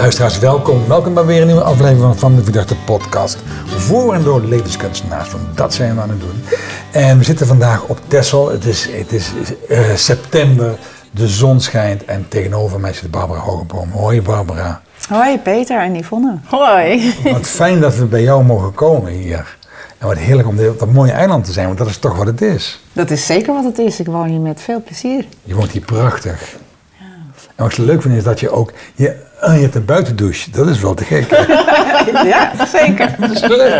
Luisteraars, welkom. Welkom bij weer een nieuwe aflevering van de Verdachte Podcast. Voor en door levenskunstenaars, want dat zijn we aan het doen. En we zitten vandaag op Texel. Het is, het is uh, september, de zon schijnt en tegenover mij zit Barbara Hogeboom. Hoi Barbara. Hoi Peter en Yvonne. Hoi. Wat fijn dat we bij jou mogen komen hier. En wat heerlijk om op dat mooie eiland te zijn, want dat is toch wat het is. Dat is zeker wat het is. Ik woon hier met veel plezier. Je woont hier prachtig. Ja. En wat ik zo leuk vind is dat je ook... Je, oh, je hebt een buitendouche. Dat is wel te gek. ja, zeker. Dat is leuk.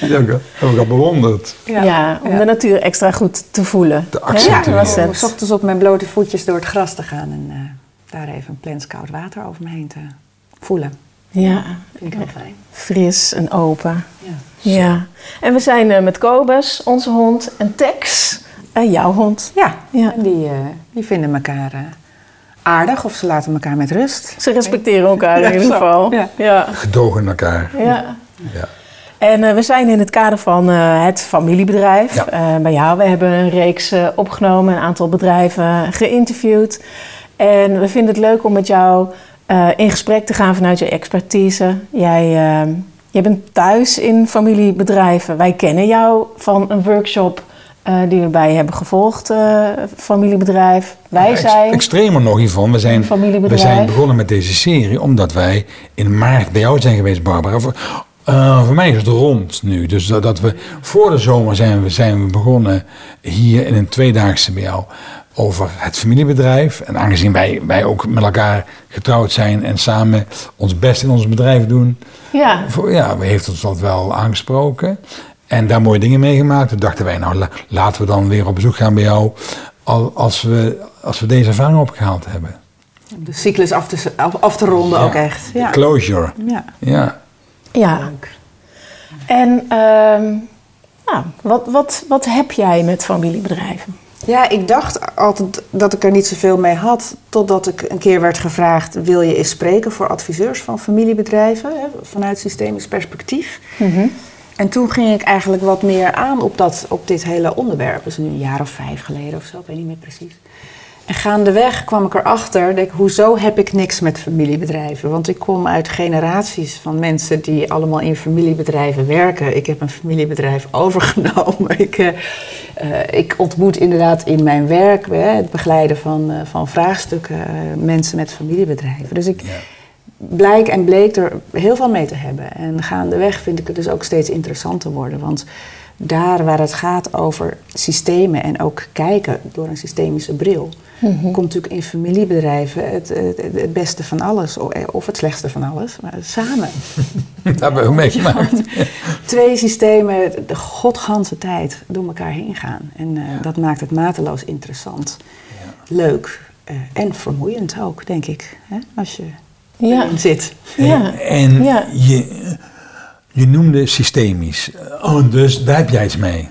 Ja, dat heb ik al bewonderd. Ja, ja om de natuur extra goed te voelen. Te accentueren. Ja, om s ochtends op mijn blote voetjes door het gras te gaan en uh, daar even een plens koud water over me heen te voelen. Ja. Vind ik heel fijn. Fris en open. Ja. Ja. En we zijn uh, met Kobus, onze hond, en Tex, uh, jouw hond. Ja, ja. En die, uh, die vinden elkaar aardig of ze laten elkaar met rust. Ze respecteren elkaar in ieder geval. Ja. ja. Gedogen elkaar. Ja. ja. En we zijn in het kader van het familiebedrijf ja. bij jou. We hebben een reeks opgenomen, een aantal bedrijven geïnterviewd. En we vinden het leuk om met jou in gesprek te gaan vanuit je expertise. Jij je bent thuis in familiebedrijven. Wij kennen jou van een workshop uh, die we bij je hebben gevolgd, uh, familiebedrijf. Wij zijn. Extremer nog hiervan. We zijn, we zijn begonnen met deze serie omdat wij in maart bij jou zijn geweest, Barbara. Voor, uh, voor mij is het rond nu. Dus dat, dat, we voor de zomer zijn we, zijn we begonnen hier in een tweedaagse bij jou over het familiebedrijf. En aangezien wij, wij ook met elkaar getrouwd zijn en samen ons best in ons bedrijf doen, ja. Voor, ja, heeft ons dat wel aangesproken. En daar mooie dingen meegemaakt. Toen dachten wij, nou laten we dan weer op bezoek gaan bij jou als we, als we deze ervaring opgehaald hebben. De cyclus af te, af te ronden ja. ook echt. Ja. Closure. Ja. Ja. ja. En uh, nou, wat, wat, wat heb jij met familiebedrijven? Ja, ik dacht altijd dat ik er niet zoveel mee had. Totdat ik een keer werd gevraagd: wil je eens spreken voor adviseurs van familiebedrijven hè, vanuit systemisch perspectief? Mm -hmm. En toen ging ik eigenlijk wat meer aan op, dat, op dit hele onderwerp. Is nu een jaar of vijf geleden of zo, ik weet niet meer precies. En gaandeweg kwam ik erachter, denk, hoezo heb ik niks met familiebedrijven? Want ik kom uit generaties van mensen die allemaal in familiebedrijven werken. Ik heb een familiebedrijf overgenomen. Ik, uh, uh, ik ontmoet inderdaad in mijn werk, uh, het begeleiden van, van vraagstukken, mensen met familiebedrijven. Dus ik. Blijk en bleek er heel veel mee te hebben. En gaandeweg vind ik het dus ook steeds interessanter worden. Want daar waar het gaat over systemen en ook kijken door een systemische bril, mm -hmm. komt natuurlijk in familiebedrijven het, het, het, beste van alles, of het slechtste van alles, maar samen. Dat hebben we meegemaakt. Twee systemen de godganse tijd door elkaar heen gaan. En uh, ja. dat maakt het mateloos interessant, ja. leuk uh, en vermoeiend ook, denk ik, hè, als je ja. erin zit. Ja. En je je noemde systemisch. Oh, dus daar heb jij iets mee.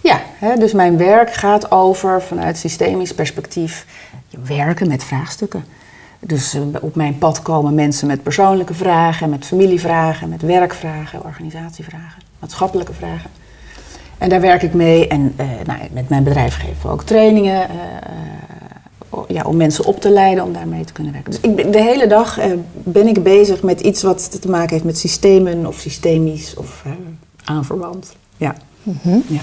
Ja, hè, dus mijn werk gaat over vanuit systemisch perspectief werken met vraagstukken. Dus uh, op mijn pad komen mensen met persoonlijke vragen, met familievragen, met werkvragen, organisatievragen, maatschappelijke vragen. En daar werk ik mee en uh, nou, met mijn bedrijf geven we ook trainingen uh, ja, om mensen op te leiden om daarmee te kunnen werken. Dus ik, de hele dag uh, ben ik bezig met iets wat te maken heeft met systemen of systemisch of uh, aanverwant. Ja. Mm -hmm. ja.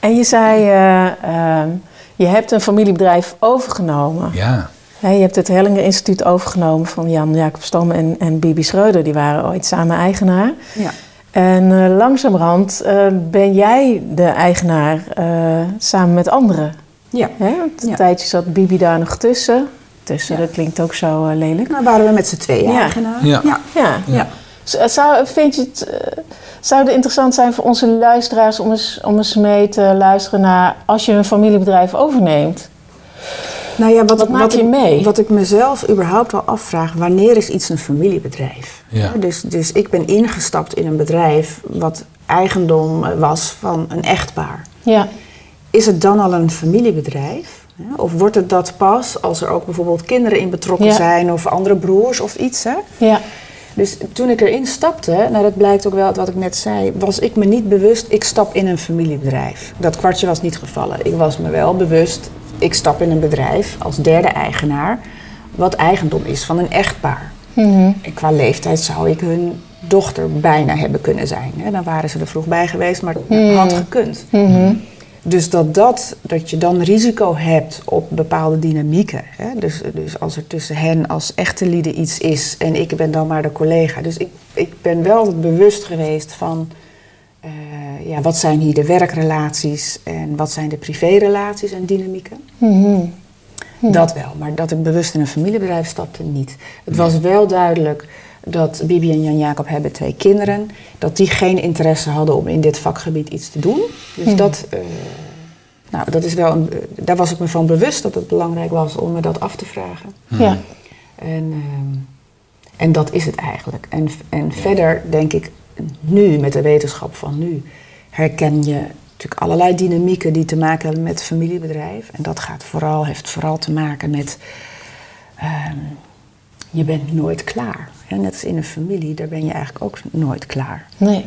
En je zei, uh, je hebt een familiebedrijf overgenomen. Ja. ja je hebt het Hellinger Instituut overgenomen van Jan Jacob Stom en, en Bibi Schreuder. Die waren ooit samen eigenaar. Ja. En langzamerhand ben jij de eigenaar samen met anderen. Ja. Hè? Een ja. tijdje zat Bibi daar nog tussen. Tussen, ja. dat klinkt ook zo uh, lelijk. Nou waren we met z'n tweeën ja. eigenaar. Ja. Ja. ja. ja. Zou, vind je het, uh, zou het interessant zijn voor onze luisteraars om eens, om eens mee te luisteren naar als je een familiebedrijf overneemt? Nou ja, wat, wat maak wat je ik, mee? Wat ik mezelf überhaupt al afvraag, wanneer is iets een familiebedrijf? Ja. Dus, dus ik ben ingestapt in een bedrijf wat eigendom was van een echtpaar. Ja. Is het dan al een familiebedrijf? Of wordt het dat pas als er ook bijvoorbeeld kinderen in betrokken Ja. zijn of andere broers of iets? Hè? Ja. Dus toen ik erin stapte, nou dat blijkt ook wel uit wat ik net zei, was ik me niet bewust, ik stap in een familiebedrijf. Dat kwartje was niet gevallen. Ik was me wel bewust, ik stap in een bedrijf als derde eigenaar, wat eigendom is van een echtpaar. Mhm. En qua leeftijd zou ik hun dochter bijna hebben kunnen zijn. Hè. Dan waren ze er vroeg bij geweest, maar het mhm. had gekund. Mhm. Dus dat, dat, dat je dan risico hebt op bepaalde dynamieken. Hè? Dus, dus als er tussen hen als echte lieden iets is en ik ben dan maar de collega. Dus ik, ik ben wel bewust geweest van uh, ja, wat zijn hier de werkrelaties en wat zijn de privérelaties en dynamieken. Mm Dat wel, maar dat ik bewust in een familiebedrijf stapte, niet. Het was wel duidelijk dat Bibi en Jan Jacob hebben twee kinderen, dat die geen interesse hadden om in dit vakgebied iets te doen. Dus hmm. dat, uh, nou, dat is wel een, daar was ik me van bewust dat het belangrijk was om me dat af te vragen. Hmm. Ja. En, uh, en dat is het eigenlijk. En, en verder denk ik, nu met de wetenschap van nu, herken je natuurlijk allerlei dynamieken die te maken hebben met familiebedrijf. En dat gaat vooral, heeft vooral te maken met. Um, je bent nooit klaar. Net als in een familie, daar ben je eigenlijk ook nooit klaar. Nee.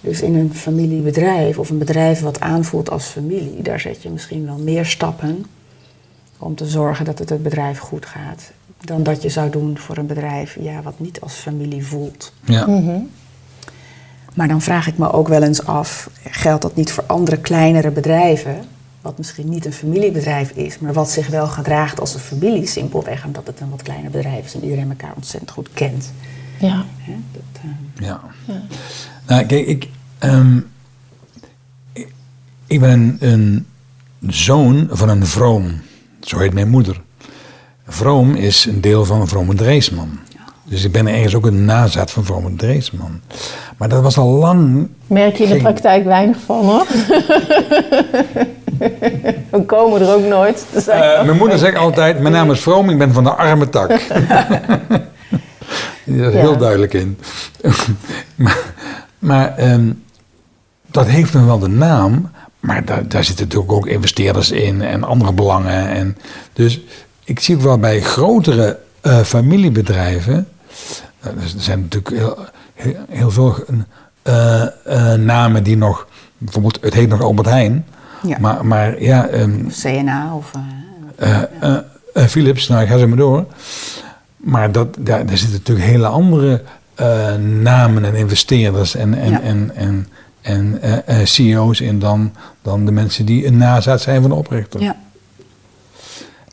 Dus in een familiebedrijf of een bedrijf wat aanvoelt als familie, daar zet je misschien wel meer stappen om te zorgen dat het het bedrijf goed gaat. Dan dat je zou doen voor een bedrijf ja, wat niet als familie voelt. Ja. Mhm. Maar dan vraag ik me ook wel eens af, geldt dat niet voor andere kleinere bedrijven? Wat misschien niet een familiebedrijf is, maar wat zich wel gedraagt als een familie, simpelweg omdat het een wat kleiner bedrijf is en iedereen elkaar ontzettend goed kent. Ja. dat, uh... ja. ja. Nou, kijk, ik, um, ik, ben een, een, zoon van een vroom. Zo heet mijn moeder. Vroom is een deel van Vrome Dreesman. Dus ik ben ergens ook een nazaat van Vrome Dreesman. Maar dat was al lang. Merk je in de praktijk weinig van hoor. We komen er ook nooit. Uh, mijn moeder zegt altijd: Mijn naam is Vroom, ik ben van de arme tak. Die is heel duidelijk in. maar maar um, dat heeft nog wel de naam, maar daar, daar zitten natuurlijk ook investeerders in en andere belangen. En dus ik zie ook wel bij grotere uh, familiebedrijven. Uh, er zijn natuurlijk heel, heel, heel veel uh, namen die nog. Bijvoorbeeld, het heet nog Albert Heijn. Ja. Maar, maar ja... Um, CNA of... Uh, Philips, nou ik ga ze maar door. Maar dat, daar, daar zitten natuurlijk hele andere namen en investeerders en, en, en, en, en CEO's in dan, dan de mensen die een nazaat zijn van de oprichter. Ja.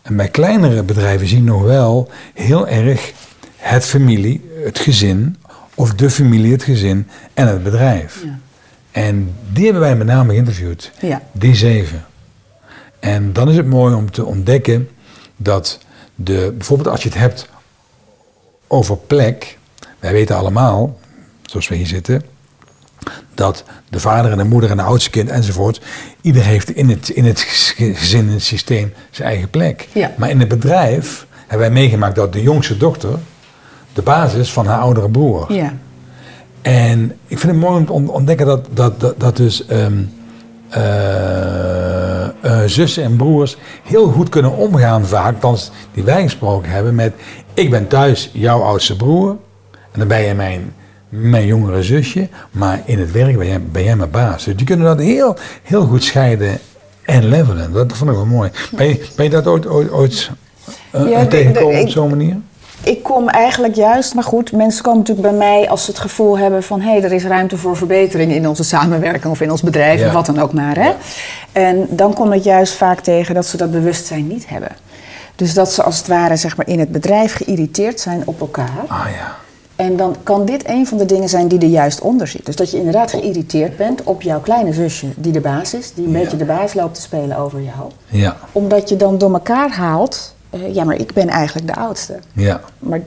En bij kleinere bedrijven zien we nog wel heel erg het familie, het gezin, of de familie, het gezin en het bedrijf. Ja. En die hebben wij met name geïnterviewd. Ja. Die zeven. En dan is het mooi om te ontdekken dat de, bijvoorbeeld als je het hebt over plek. Wij weten allemaal, zoals we hier zitten, dat de vader en de moeder en de oudste kind enzovoort, ieder heeft in het, in het gezin, in het systeem zijn eigen plek. Ja. Maar in het bedrijf hebben wij meegemaakt dat de jongste dochter de basis van haar oudere broer. Ja. En ik vind het mooi om te ontdekken dat, dat, dat, dat dus um, uh, uh, zussen en broers heel goed kunnen omgaan, vaak, dan die wij gesproken hebben, met ik ben thuis jouw oudste broer en dan ben je mijn, mijn jongere zusje, maar in het werk ben jij, ben jij mijn baas. Dus die kunnen dat heel, heel goed scheiden en levelen. Dat vond ik wel mooi. Ben je, ben je dat ooit, ooit, ooit uh, ja, tegengekomen op zo'n manier? Ik kom eigenlijk juist, maar goed, mensen komen natuurlijk bij mij als ze het gevoel hebben van hé, hey, er is ruimte voor verbetering in onze samenwerking of in ons bedrijf of wat dan ook maar. Hè? En dan kom ik juist vaak tegen dat ze dat bewustzijn niet hebben. Dus dat ze als het ware zeg maar, in het bedrijf geïrriteerd zijn op elkaar. Ah ja. En dan kan dit een van de dingen zijn die er juist onder zit. Dus dat je inderdaad geïrriteerd bent op jouw kleine zusje, die de baas is, die een beetje de baas loopt te spelen over jou. Ja. Omdat je dan door elkaar haalt uh, ja, maar ik ben eigenlijk de oudste. Ja. Maar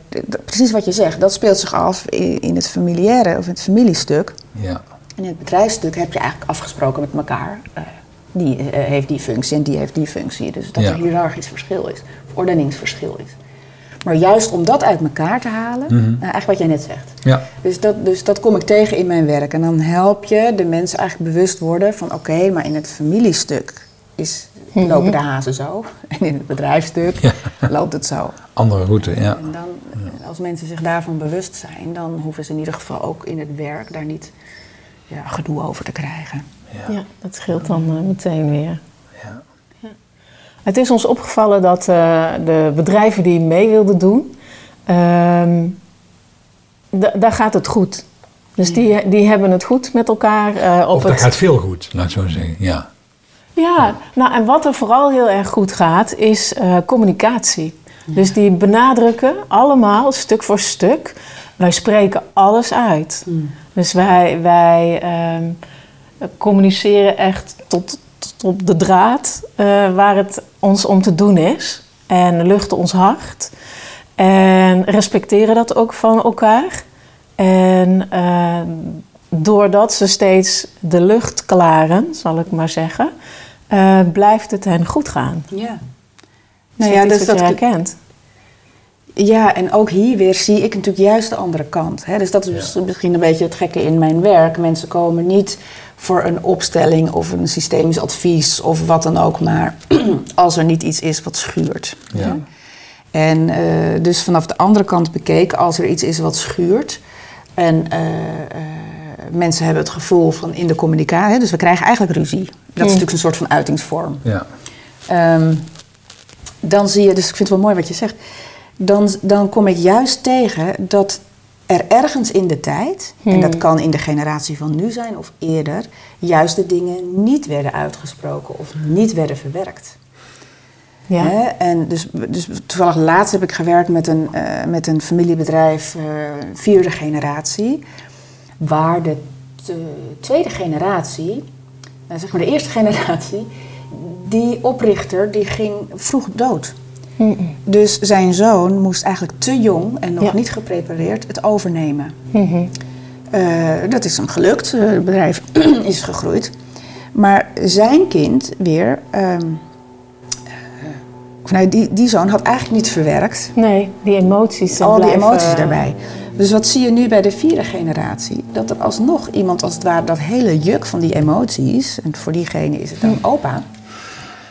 precies wat je zegt, dat speelt zich af in, in het familiaire of in het familiestuk. Ja. En in het bedrijfsstuk heb je eigenlijk afgesproken met elkaar. Uh, die uh, heeft die functie en die heeft die functie. Dus dat er hiërarchisch verschil is, of ordeningsverschil is. Maar juist om dat uit elkaar te halen, mm -hmm. eigenlijk wat jij net zegt. Ja. Dus, dat, dus dat kom ik tegen in mijn werk. En dan help je de mensen eigenlijk bewust worden van oké, maar in het familiestuk is Mhm. lopen de hazen zo. En in het bedrijfsstuk loopt het zo. Andere route, ja. En dan, als mensen zich daarvan bewust zijn, dan hoeven ze in ieder geval ook in het werk daar niet ja, gedoe over te krijgen. Ja, ja dat scheelt dan uh, meteen weer. Ja. ja. Het is ons opgevallen dat uh, de bedrijven die mee wilden doen, uh, daar gaat het goed. Dus die, die hebben het goed met elkaar. Uh, op of dat gaat veel goed, laat ik zo zeggen. Ja. Ja, nou en wat er vooral heel erg goed gaat, is uh, communicatie. Dus die benadrukken allemaal stuk voor stuk. Wij spreken alles uit. Mm. Dus wij, wij uh, communiceren echt tot, tot op de draad uh, waar het ons om te doen is. En luchten ons hart. En respecteren dat ook van elkaar. En uh, doordat ze steeds de lucht klaren, zal ik maar zeggen, uh, blijft het hen goed gaan. Ja. Nou ja, dus dat herkent. Ja, en ook hier weer zie ik natuurlijk juist de andere kant. Hè? Dus dat is misschien een beetje het gekke in mijn werk. Mensen komen niet voor een opstelling of een systemisch advies of wat dan ook, maar als er niet iets is wat schuurt. Ja. En uh, dus vanaf de andere kant bekeken, als er iets is wat schuurt en uh, uh, mensen hebben het gevoel van in de communicatie, dus we krijgen eigenlijk ruzie. Dat is natuurlijk een soort van uitingsvorm. Ja. Um, dan zie je, dus ik vind het wel mooi wat je zegt dan, dan kom ik juist tegen dat er ergens in de tijd, en dat hmm. kan in de generatie van nu zijn of eerder, juist de dingen niet werden uitgesproken of niet werden verwerkt. Ja. En dus, dus toevallig laatst heb ik gewerkt met een, uh, met een familiebedrijf, uh, vierde generatie, waar de tweede generatie, nou zeg maar de eerste generatie, die oprichter die ging vroeg dood. Dus zijn zoon moest eigenlijk te jong en nog niet geprepareerd het overnemen. Mm dat is hem gelukt. Eh, het bedrijf is gegroeid. Maar zijn kind weer. Um, uh, die, die zoon had eigenlijk niet verwerkt. Nee, die emoties. Al die emoties daarbij. Dus wat zie je nu bij de vierde generatie? Dat er alsnog iemand als het ware dat hele juk van die emoties, en voor diegene is het dan hm. opa,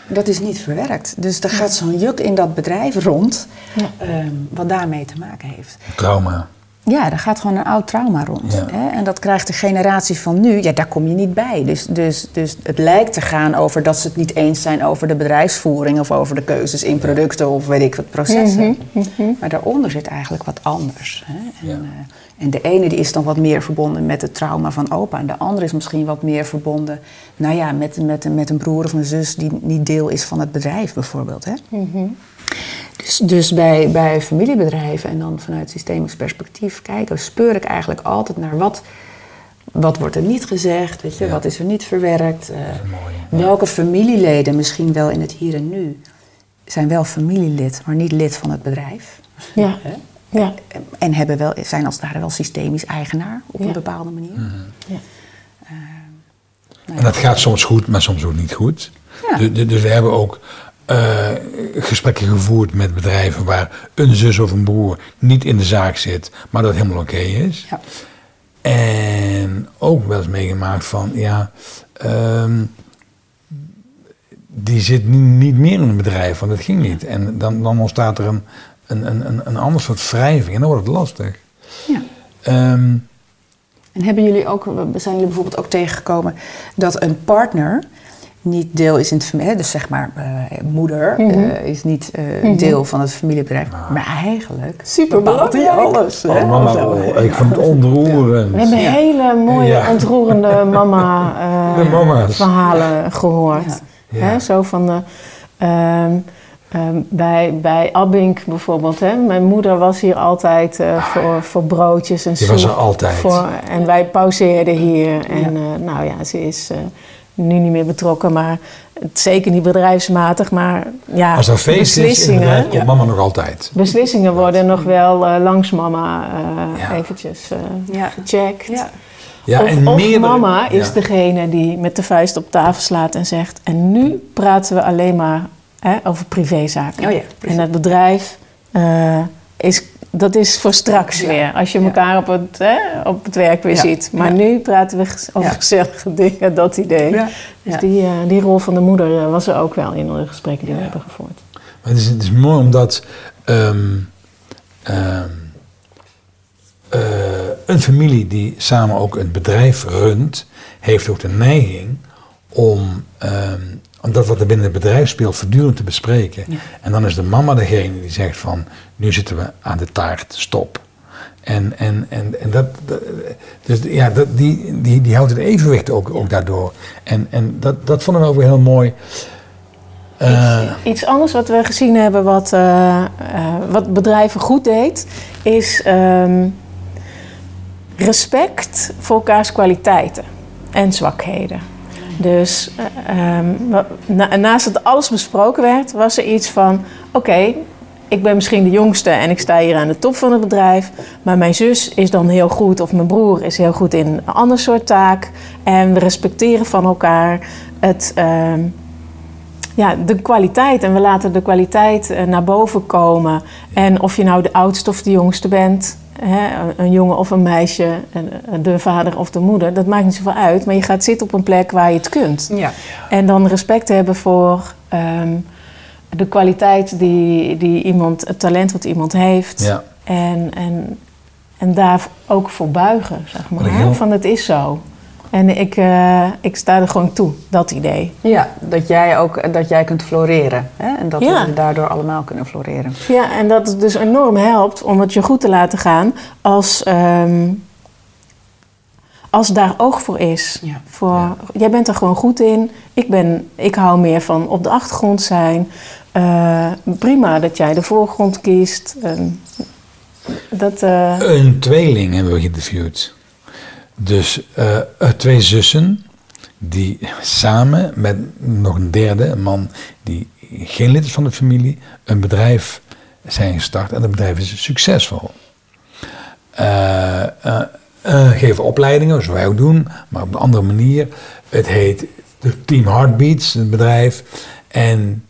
dat is niet verwerkt. Dus er gaat zo'n juk in dat bedrijf rond, ja. um, wat daarmee te maken heeft. Trauma. Ja, er gaat gewoon een oud trauma rond. Hè? En dat krijgt de generatie van nu, ja, daar kom je niet bij. Dus, dus, dus het lijkt te gaan over dat ze het niet eens zijn over de bedrijfsvoering of over de keuzes in producten of weet ik wat processen. Mhm, mhm. Maar daaronder zit eigenlijk wat anders. Hè? En, uh, en, de ene die is dan wat meer verbonden met het trauma van opa. En de andere is misschien wat meer verbonden nou ja, met, met, met een broer of een zus die niet deel is van het bedrijf bijvoorbeeld. Hè? Mhm. Dus, dus bij, bij familiebedrijven en dan vanuit systemisch perspectief kijken, speur ik eigenlijk altijd naar wat, wat wordt er niet gezegd, weet je, wat is er niet verwerkt. Uh, welke familieleden misschien wel in het hier en nu zijn wel familielid, maar niet lid van het bedrijf. Ja. ja. En hebben wel, zijn als het ware wel systemisch eigenaar op een bepaalde manier. Mhm. ja. Uh, nou en dat gaat soms goed, maar soms ook niet goed. Dus, dus we hebben ook uh, gesprekken gevoerd met bedrijven waar een zus of een broer niet in de zaak zit, maar dat helemaal oké is. Ja. En ook wel eens meegemaakt van, ja, um, die zit niet meer in een bedrijf, want dat ging niet. En dan, dan ontstaat er een, een, een, een ander soort wrijving en dan wordt het lastig. Ja. Um, en hebben jullie ook, zijn jullie bijvoorbeeld ook tegengekomen dat een partner niet deel is in het familie, dus zeg maar uh, moeder mm -hmm. uh, is niet uh, deel van het familiebedrijf, ah. maar eigenlijk super belangrijk alles. Oh, mama, oh, ik vind het ontroerend. We hebben ja. hele mooie ja. ontroerende mama verhalen gehoord. Hè, zo van de, ehm, Um, bij, bij Abink bijvoorbeeld, hè? mijn moeder was hier altijd uh, voor, voor broodjes en soep. Die was er altijd. Voor, en wij pauzeerden hier. En ja. Uh, nou ja, ze is uh, nu niet meer betrokken, maar zeker niet bedrijfsmatig. Maar ja, Als er feest beslissingen, is, komt ja. mama nog altijd. Beslissingen worden nog wel langs mama ja. eventjes gecheckt. Ja. Ja, of, en of mama is degene die met de vuist op tafel slaat en zegt... en nu praten we alleen maar hè, over privézaken. Oh ja, en het bedrijf uh, is, dat is voor straks ja. weer, als je elkaar op het, hè, op het werk weer ziet. Maar nu praten we over gezellige dingen, dat idee. Dus die, uh, die rol van de moeder uh, was er ook wel in de gesprekken die we hebben gevoerd. Maar het, is, het is mooi omdat um, um, een familie die samen ook een bedrijf runt, heeft ook de neiging om um, om dat wat er binnen het bedrijf speelt voortdurend te bespreken. En dan is de mama degene die zegt van, nu zitten we aan de taart, stop. En, en, en, en dat, dus ja, dat, die, die, die houdt het evenwicht ook, ook daardoor. En, en dat, dat vonden we ook weer heel mooi. Uh, iets, anders wat we gezien hebben, wat, uh, wat bedrijven goed deed, is um, respect voor elkaars kwaliteiten en zwakheden. Dus um, na, naast dat alles besproken werd, was er iets van: oké, ik ben misschien de jongste en ik sta hier aan de top van het bedrijf. Maar mijn zus is dan heel goed of mijn broer is heel goed in een ander soort taak. En we respecteren van elkaar het, uh, ja, de kwaliteit. En we laten de kwaliteit uh, naar boven komen. En of je nou de oudste of de jongste bent, hè, een jongen of een meisje, de vader of de moeder, dat maakt niet zoveel uit. Maar je gaat zitten op een plek waar je het kunt. Ja. En dan respect hebben voor. Um, de kwaliteit die, die iemand, het talent wat iemand heeft. Ja. En, en, en daar ook voor buigen, zeg maar. Heel... Van het is zo. En ik, uh, ik sta er gewoon toe, dat idee. Ja, dat jij ook dat jij kunt floreren. Hè? En dat we daardoor allemaal kunnen floreren. Ja, en dat het dus enorm helpt om het je goed te laten gaan als, um, als daar oog voor is. Ja. Voor, Jij bent er gewoon goed in. Ik, ben, ik hou meer van op de achtergrond zijn. Uh, prima dat jij de voorgrond kiest. Uh, dat, uh... Een tweeling hebben we geïnterviewd. Dus uh, twee zussen die samen met nog een derde, een man die geen lid is van de familie, een bedrijf zijn gestart en dat bedrijf is succesvol. geven opleidingen, zoals wij ook doen, maar op een andere manier. Het heet Team Heartbeats, het bedrijf. En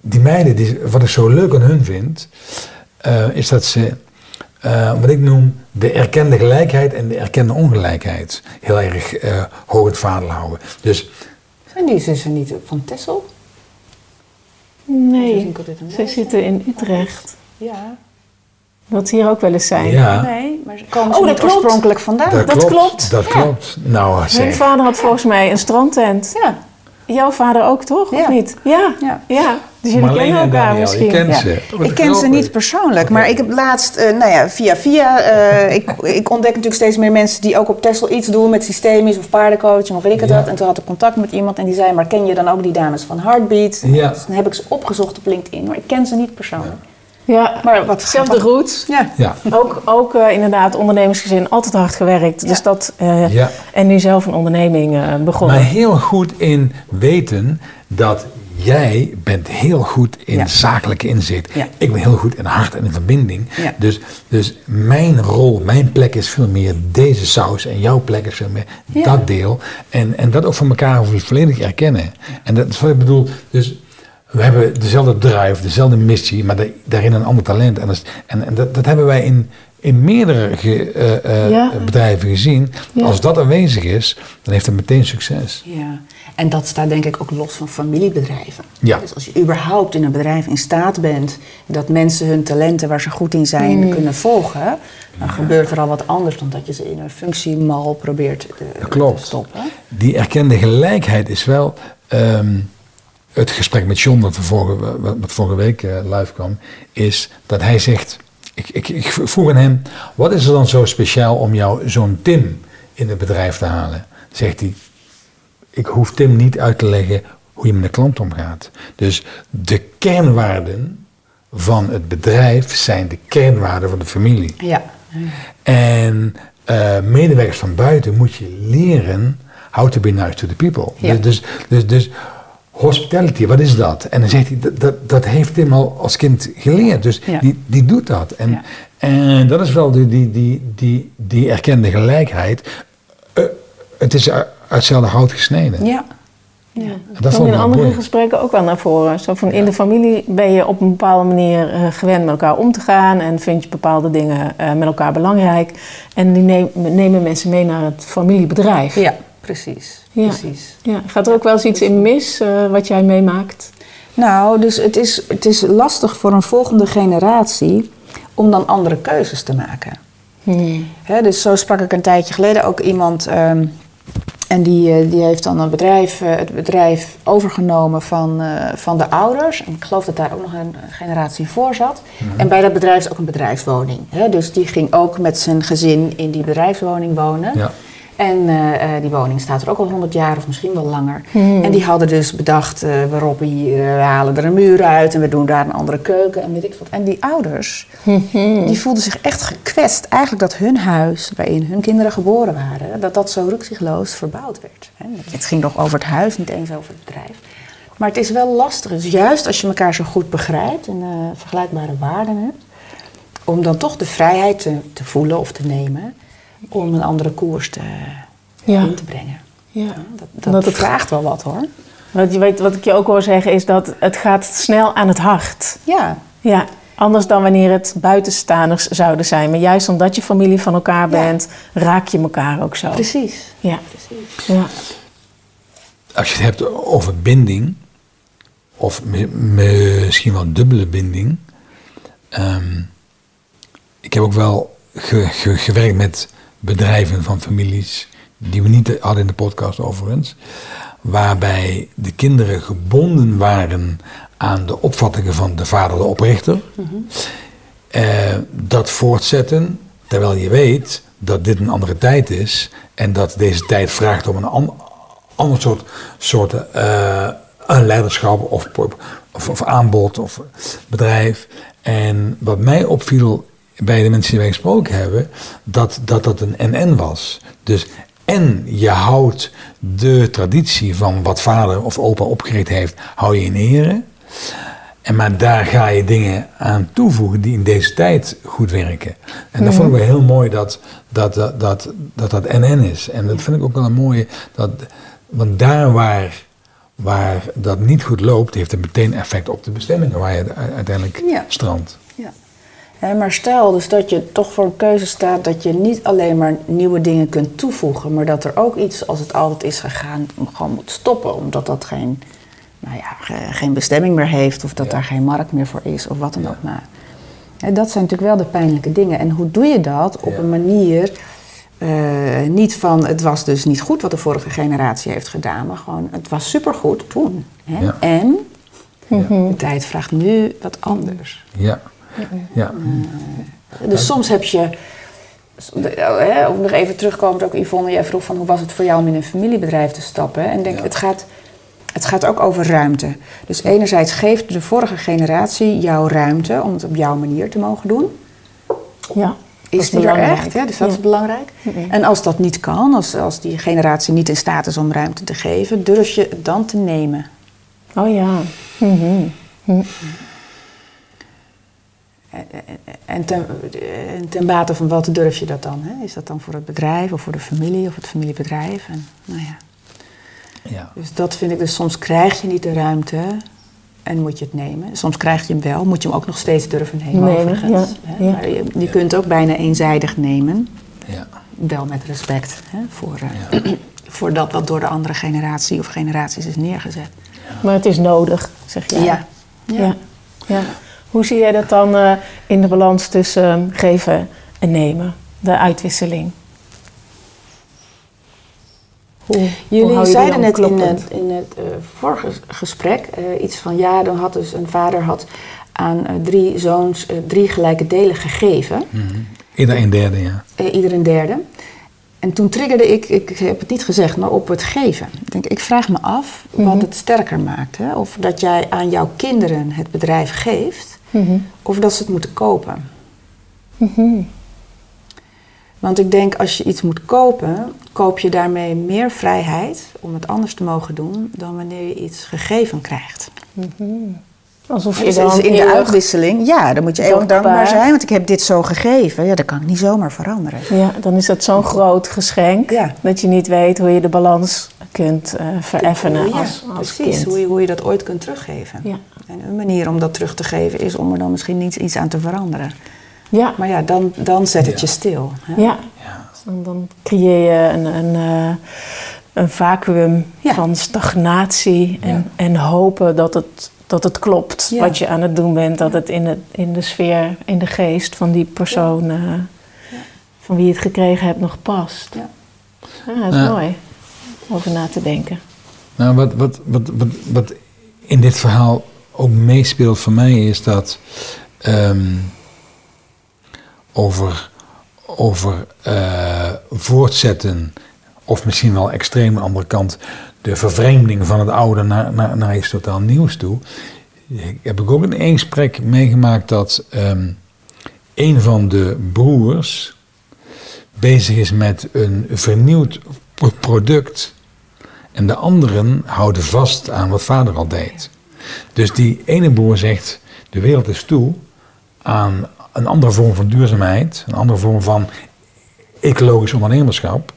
die meiden, die, wat ik zo leuk aan hun vind, uh, is dat ze, uh, wat ik noem, de erkende gelijkheid en de erkende ongelijkheid heel erg uh, hoog het vaandel houden. Dus, Zijn die zussen niet van Tessel? Nee, zij zitten in Utrecht. Ja. Wat hier ook wel eens zijn. Ja. Nee, maar ze komen oh, dat klopt. oorspronkelijk vandaan. Dat, dat klopt. Dat klopt. Nou, Mijn vader had volgens mij een strandtent. Ja. Jouw vader ook, toch? Of niet? Ja. ja. ja. Dus jullie kennen elkaar misschien. Kent ze. Ik ken ze niet persoonlijk, maar ik heb laatst, uh, nou ja, via via, uh, ik, ik ontdek natuurlijk steeds meer mensen die ook op Tesla iets doen met systemisch of paardencoaching of weet ik het wat. En toen had ik contact met iemand en die zei, maar ken je dan ook die dames van Heartbeat? Ja. Dus dan heb ik ze opgezocht op LinkedIn, maar ik ken ze niet persoonlijk. Ja, maar wat zelfde roots. Ja. ja. Ook, ook uh, inderdaad ondernemersgezin, altijd hard gewerkt. Dus dat, uh, ja. En nu zelf een onderneming uh, begonnen. Maar heel goed in weten dat jij bent heel goed in ja. zakelijke inzicht. Ik ben heel goed in hart en in verbinding. Dus, dus mijn rol, mijn plek is veel meer deze saus en jouw plek is veel meer dat deel. En, en dat ook van elkaar volledig erkennen. En dat is wat ik bedoel. Dus we hebben dezelfde drive, dezelfde missie, maar daarin een ander talent. En, dat, en, en dat, dat, hebben wij in, in meerdere uh, uh, bedrijven gezien. Als dat aanwezig is, dan heeft het meteen succes. Ja, en dat staat denk ik ook los van familiebedrijven. Ja. Dus als je überhaupt in een bedrijf in staat bent dat mensen hun talenten waar ze goed in zijn mm. kunnen volgen, dan gebeurt er al wat anders dan dat je ze in een functiemal probeert te, Klopt. te stoppen. Die erkende gelijkheid is wel. Um, het gesprek met John, dat, vorige, wat vorige week uh, live kwam, is dat hij zegt: ik, ik, ik vroeg aan hem, wat is er dan zo speciaal om jou zo'n Tim in het bedrijf te halen? Zegt hij: Ik hoef Tim niet uit te leggen hoe je met de klant omgaat. Dus de kernwaarden van het bedrijf zijn de kernwaarden van de familie. Ja. En uh, medewerkers van buiten moet je leren how to be nice to the people. Ja. Dus, dus, dus hospitality, wat is dat? En dan zegt hij, dat, dat, dat heeft Tim al als kind geleerd. Dus die, die doet dat. En, en dat is wel die, die, die, die, die erkende gelijkheid. Uh, het is uit hetzelfde hout gesneden. Ja. Ja. Dat komt in andere gesprekken ook wel naar voren. Zo van in de familie ben je op een bepaalde manier uh, gewend met elkaar om te gaan en vind je bepaalde dingen uh, met elkaar belangrijk. En die neem, nemen mensen mee naar het familiebedrijf. Ja, precies. Ja. Precies. Ja. Gaat er ook wel eens iets in mis uh, wat jij meemaakt? Nou, dus het is, het is lastig voor een volgende generatie om dan andere keuzes te maken. Hmm. dus zo sprak ik een tijdje geleden ook iemand. Um, En die, eh, die heeft dan een bedrijf, eh, het bedrijf overgenomen van, uh, van de ouders. En ik geloof dat daar ook nog een generatie voor zat. Mhm. En bij dat bedrijf is ook een bedrijfswoning. Hè? Dus die ging ook met zijn gezin in die bedrijfswoning wonen. Ja. En uh, die woning staat er ook al 100 jaar of misschien wel langer. Hmm. En die hadden dus bedacht, uh, we roppen hier, we halen er een muur uit en we doen daar een andere keuken en weet ik wat. En die ouders, hmm. die voelden zich echt gekwetst. Eigenlijk dat hun huis, waarin hun kinderen geboren waren, dat dat zo rukzichtloos verbouwd werd. Het ging nog over het huis, niet eens over het bedrijf. Maar het is wel lastig, dus juist als je elkaar zo goed begrijpt en uh, vergelijkbare waarden hebt, om dan toch de vrijheid te, te voelen of te nemen om een andere koers te, in te brengen. Ja. dat, dat, het vraagt wel wat hoor. Wat, je weet, wat ik je ook hoor zeggen is dat het gaat snel aan het hart. Ja. Ja, anders dan wanneer het buitenstaanders zouden zijn. Maar juist omdat je familie van elkaar bent, raak je elkaar ook zo. Precies. Ja. Precies. ja. Als je het hebt over binding, of misschien wel dubbele binding. Ehm, ik heb ook wel gewerkt met bedrijven van families, die we niet hadden in de podcast overigens, waarbij de kinderen gebonden waren aan de opvattingen van de vader, de oprichter. eh, dat voortzetten, terwijl je weet dat dit een andere tijd is en dat deze tijd vraagt om een ander soort, soort uh, een leiderschap of, of, of aanbod of bedrijf. En wat mij opviel bij de mensen die wij gesproken hebben, dat dat, dat een NN was. Dus en je houdt de traditie van wat vader of opa opgericht heeft, hou je in ere. En maar daar ga je dingen aan toevoegen die in deze tijd goed werken. En dat vond ik wel heel mooi dat dat, dat, dat, dat, dat NN is. En dat vind ik ook wel een mooie. Dat, want daar waar, waar dat niet goed loopt, heeft het meteen effect op de bestemmingen waar je uiteindelijk ja. strandt maar stel dus dat je toch voor een keuze staat dat je niet alleen maar nieuwe dingen kunt toevoegen, maar dat er ook iets als het altijd is gegaan gewoon moet stoppen, omdat dat geen, nou ja, geen bestemming meer heeft of dat daar geen markt meer voor is of wat dan ook maar. dat zijn natuurlijk wel de pijnlijke dingen. En hoe doe je dat op een manier, uh, niet van het was dus niet goed wat de vorige generatie heeft gedaan, maar gewoon het was supergoed toen. En de tijd vraagt nu wat anders. Ja. Ja. dus soms heb je, om nog even terugkomen, ook Yvonne, jij vroeg van hoe was het voor jou om in een familiebedrijf te stappen? En denk, het, gaat, het gaat ook over ruimte. Dus enerzijds geeft de vorige generatie jou ruimte om het op jouw manier te mogen doen. Ja. Is die er echt? Ja, dus dat is belangrijk. En als dat niet kan, als, als die generatie niet in staat is om ruimte te geven, durf je het dan te nemen. Oh ja. Mm en ten, ten bate van wat durf je dat dan? Hè? Is dat dan voor het bedrijf of voor de familie of het familiebedrijf? En, nou ja. ja. Dus dat vind ik, dus soms krijg je niet de ruimte en moet je het nemen. Soms krijg je hem wel, moet je hem ook nog steeds durven nemen, nemen overigens. Ja, Maar je, je kunt ook bijna eenzijdig nemen. Ja. Wel met respect hè, voor, uh, voor dat wat door de andere generatie of generaties is neergezet. Maar het is nodig, zeg je. ja. ja. ja. Hoe zie jij dat dan uh, in de balans tussen ehm, geven en nemen, de uitwisseling? Hoe, Jullie hoe zeiden net in het, in het uh, vorige gesprek uh, iets van ja, dan had dus een vader had aan drie zoons drie gelijke delen gegeven. Mm -hmm. Ieder een derde, ja. ieder een derde. En toen triggerde ik, ik heb het niet gezegd, maar op het geven. Ik, denk, ik vraag me af wat mhm. het sterker maakt. Hè? Of dat jij aan jouw kinderen het bedrijf geeft, Mhm. Of dat ze het moeten kopen. Mhm. Want ik denk als je iets moet kopen, koop je daarmee meer vrijheid om het anders te mogen doen dan wanneer je iets gegeven krijgt. Alsof je dus dan in de uitwisseling, ja, dan moet je eeuwig dankbaar zijn, want ik heb dit zo gegeven. Ja, dat kan ik niet zomaar veranderen. Ja, dan is dat zo'n groot geschenk dat je niet weet hoe je de balans kunt uh, vereffenen ja, als, als precies, Hoe, je, hoe je dat ooit kunt teruggeven. Ja. En een manier om dat terug te geven is om er dan misschien niet iets aan te veranderen. Ja. Maar ja, dan, dan zet het je stil. Hè? Ja. Dan, dan, creëer je een, een, uh, een vacuüm van stagnatie en, en hopen dat het, dat het klopt wat je aan het doen bent. Dat het in, het in de sfeer, in de geest van die persoon uh, van wie je het gekregen hebt nog past. Ja, dat is mooi. over na te denken. Nou, wat, wat, wat, wat, wat in dit verhaal ook meespeelt voor mij is dat ehm, over, over uh, voortzetten, of misschien wel extreem aan de andere kant, de vervreemding van het oude naar, naar, naar iets totaal nieuws toe. Heb ik ook in één gesprek meegemaakt dat um, een van de broers bezig is met een vernieuwd product en de anderen houden vast aan wat vader al deed. Dus die ene broer zegt, de wereld is toe aan een andere vorm van duurzaamheid, een andere vorm van ecologisch ondernemerschap.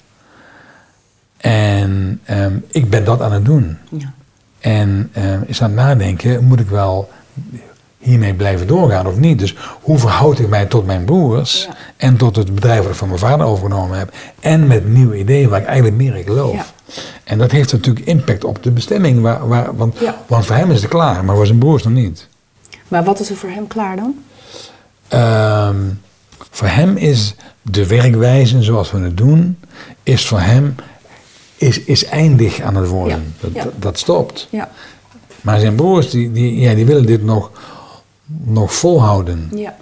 En um, ik ben dat aan het doen. Ja. En um, is aan het nadenken, moet ik wel hiermee blijven doorgaan of niet? Dus hoe verhoud ik mij tot mijn broers en tot het bedrijf dat ik van mijn vader overgenomen heb? En met nieuwe ideeën waar ik eigenlijk meer in geloof. Ja. En dat heeft natuurlijk impact op de bestemming, waar, waar, want, want voor hem is het klaar, maar voor zijn broers nog niet. Maar wat is er voor hem klaar dan? Um, voor hem is de werkwijze zoals we het doen, is voor hem is, is eindig aan het worden. Dat, dat, stopt. Ja. Maar zijn broers die, die, ja, die willen dit nog, nog volhouden. Ja.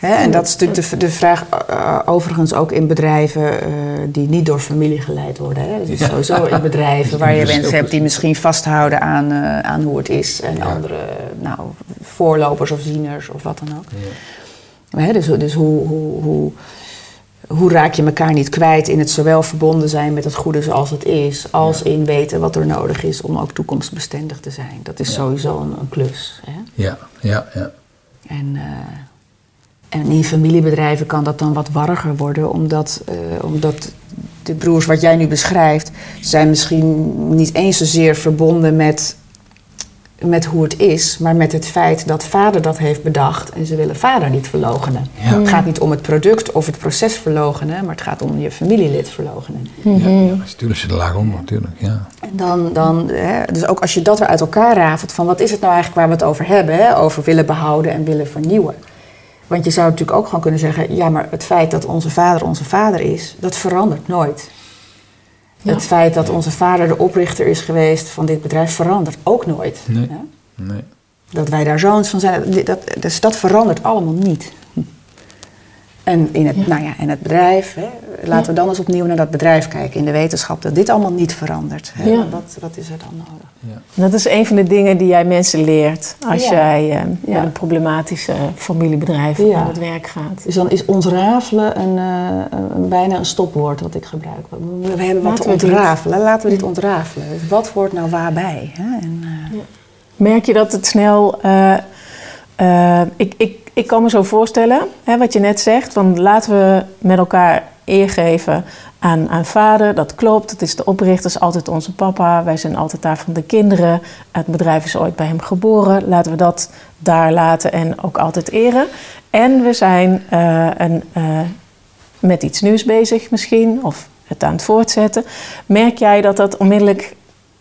en dat is natuurlijk de, de vraag, uh, overigens ook in bedrijven uh, die niet door familie geleid worden. Hè. Dus sowieso in bedrijven waar je mensen hebt die misschien vasthouden aan, uh, aan hoe het is. En andere nou, voorlopers of zieners of wat dan ook. Ja. dus, dus hoe, hoe, hoe, hoe raak je elkaar niet kwijt in het zowel verbonden zijn met het goede zoals het is, als in weten wat er nodig is om ook toekomstbestendig te zijn. Dat is sowieso een, een klus. Hè? Ja, ja, ja. En, uh, en in familiebedrijven kan dat dan wat warriger worden, omdat, uh, omdat de broers wat jij nu beschrijft, zijn misschien niet eens zozeer verbonden met met hoe het is, maar met het feit dat vader dat heeft bedacht en ze willen vader niet verlogenen. Het gaat niet om het product of het proces verlogenen, maar het gaat om je familielid verlogenen. Ja, natuurlijk zit er laag onder, natuurlijk. Ja. En dan, dan hè, dus ook als je dat weer uit elkaar rafelt, van wat is het nou eigenlijk waar we het over hebben, hè? over willen behouden en willen vernieuwen. Want je zou natuurlijk ook gewoon kunnen zeggen, ja, maar het feit dat onze vader onze vader is, dat verandert nooit. Het feit dat onze vader de oprichter is geweest van dit bedrijf verandert ook nooit. Nee. nee. Dat wij daar zoons van zijn, dat, dus dat verandert allemaal niet. En in het, nou ja, en het bedrijf, hè, laten we dan eens opnieuw naar dat bedrijf kijken. In de wetenschap dat dit allemaal niet verandert. Hè. Wat, wat is er dan nodig? Dat is een van de dingen die jij mensen leert als jij uh, met een problematische familiebedrijf aan het werk gaat. Dus dan is ontrafelen een, uh, een, bijna een stopwoord wat ik gebruik. We hebben wat te ontrafelen. Laten we dit ontrafelen. Dus wat hoort nou waarbij? Hè? En, uh, Merk je dat het snel... ik, ik ik kan me zo voorstellen, hè, wat je net zegt, van laten we met elkaar eer geven aan, aan vader. Dat klopt, het is de oprichter, is altijd onze papa. Wij zijn altijd daar van de kinderen. Het bedrijf is ooit bij hem geboren. Laten we dat daar laten en ook altijd eren. En we zijn uh, een, uh, met iets nieuws bezig misschien, of het aan het voortzetten. Merk jij dat dat onmiddellijk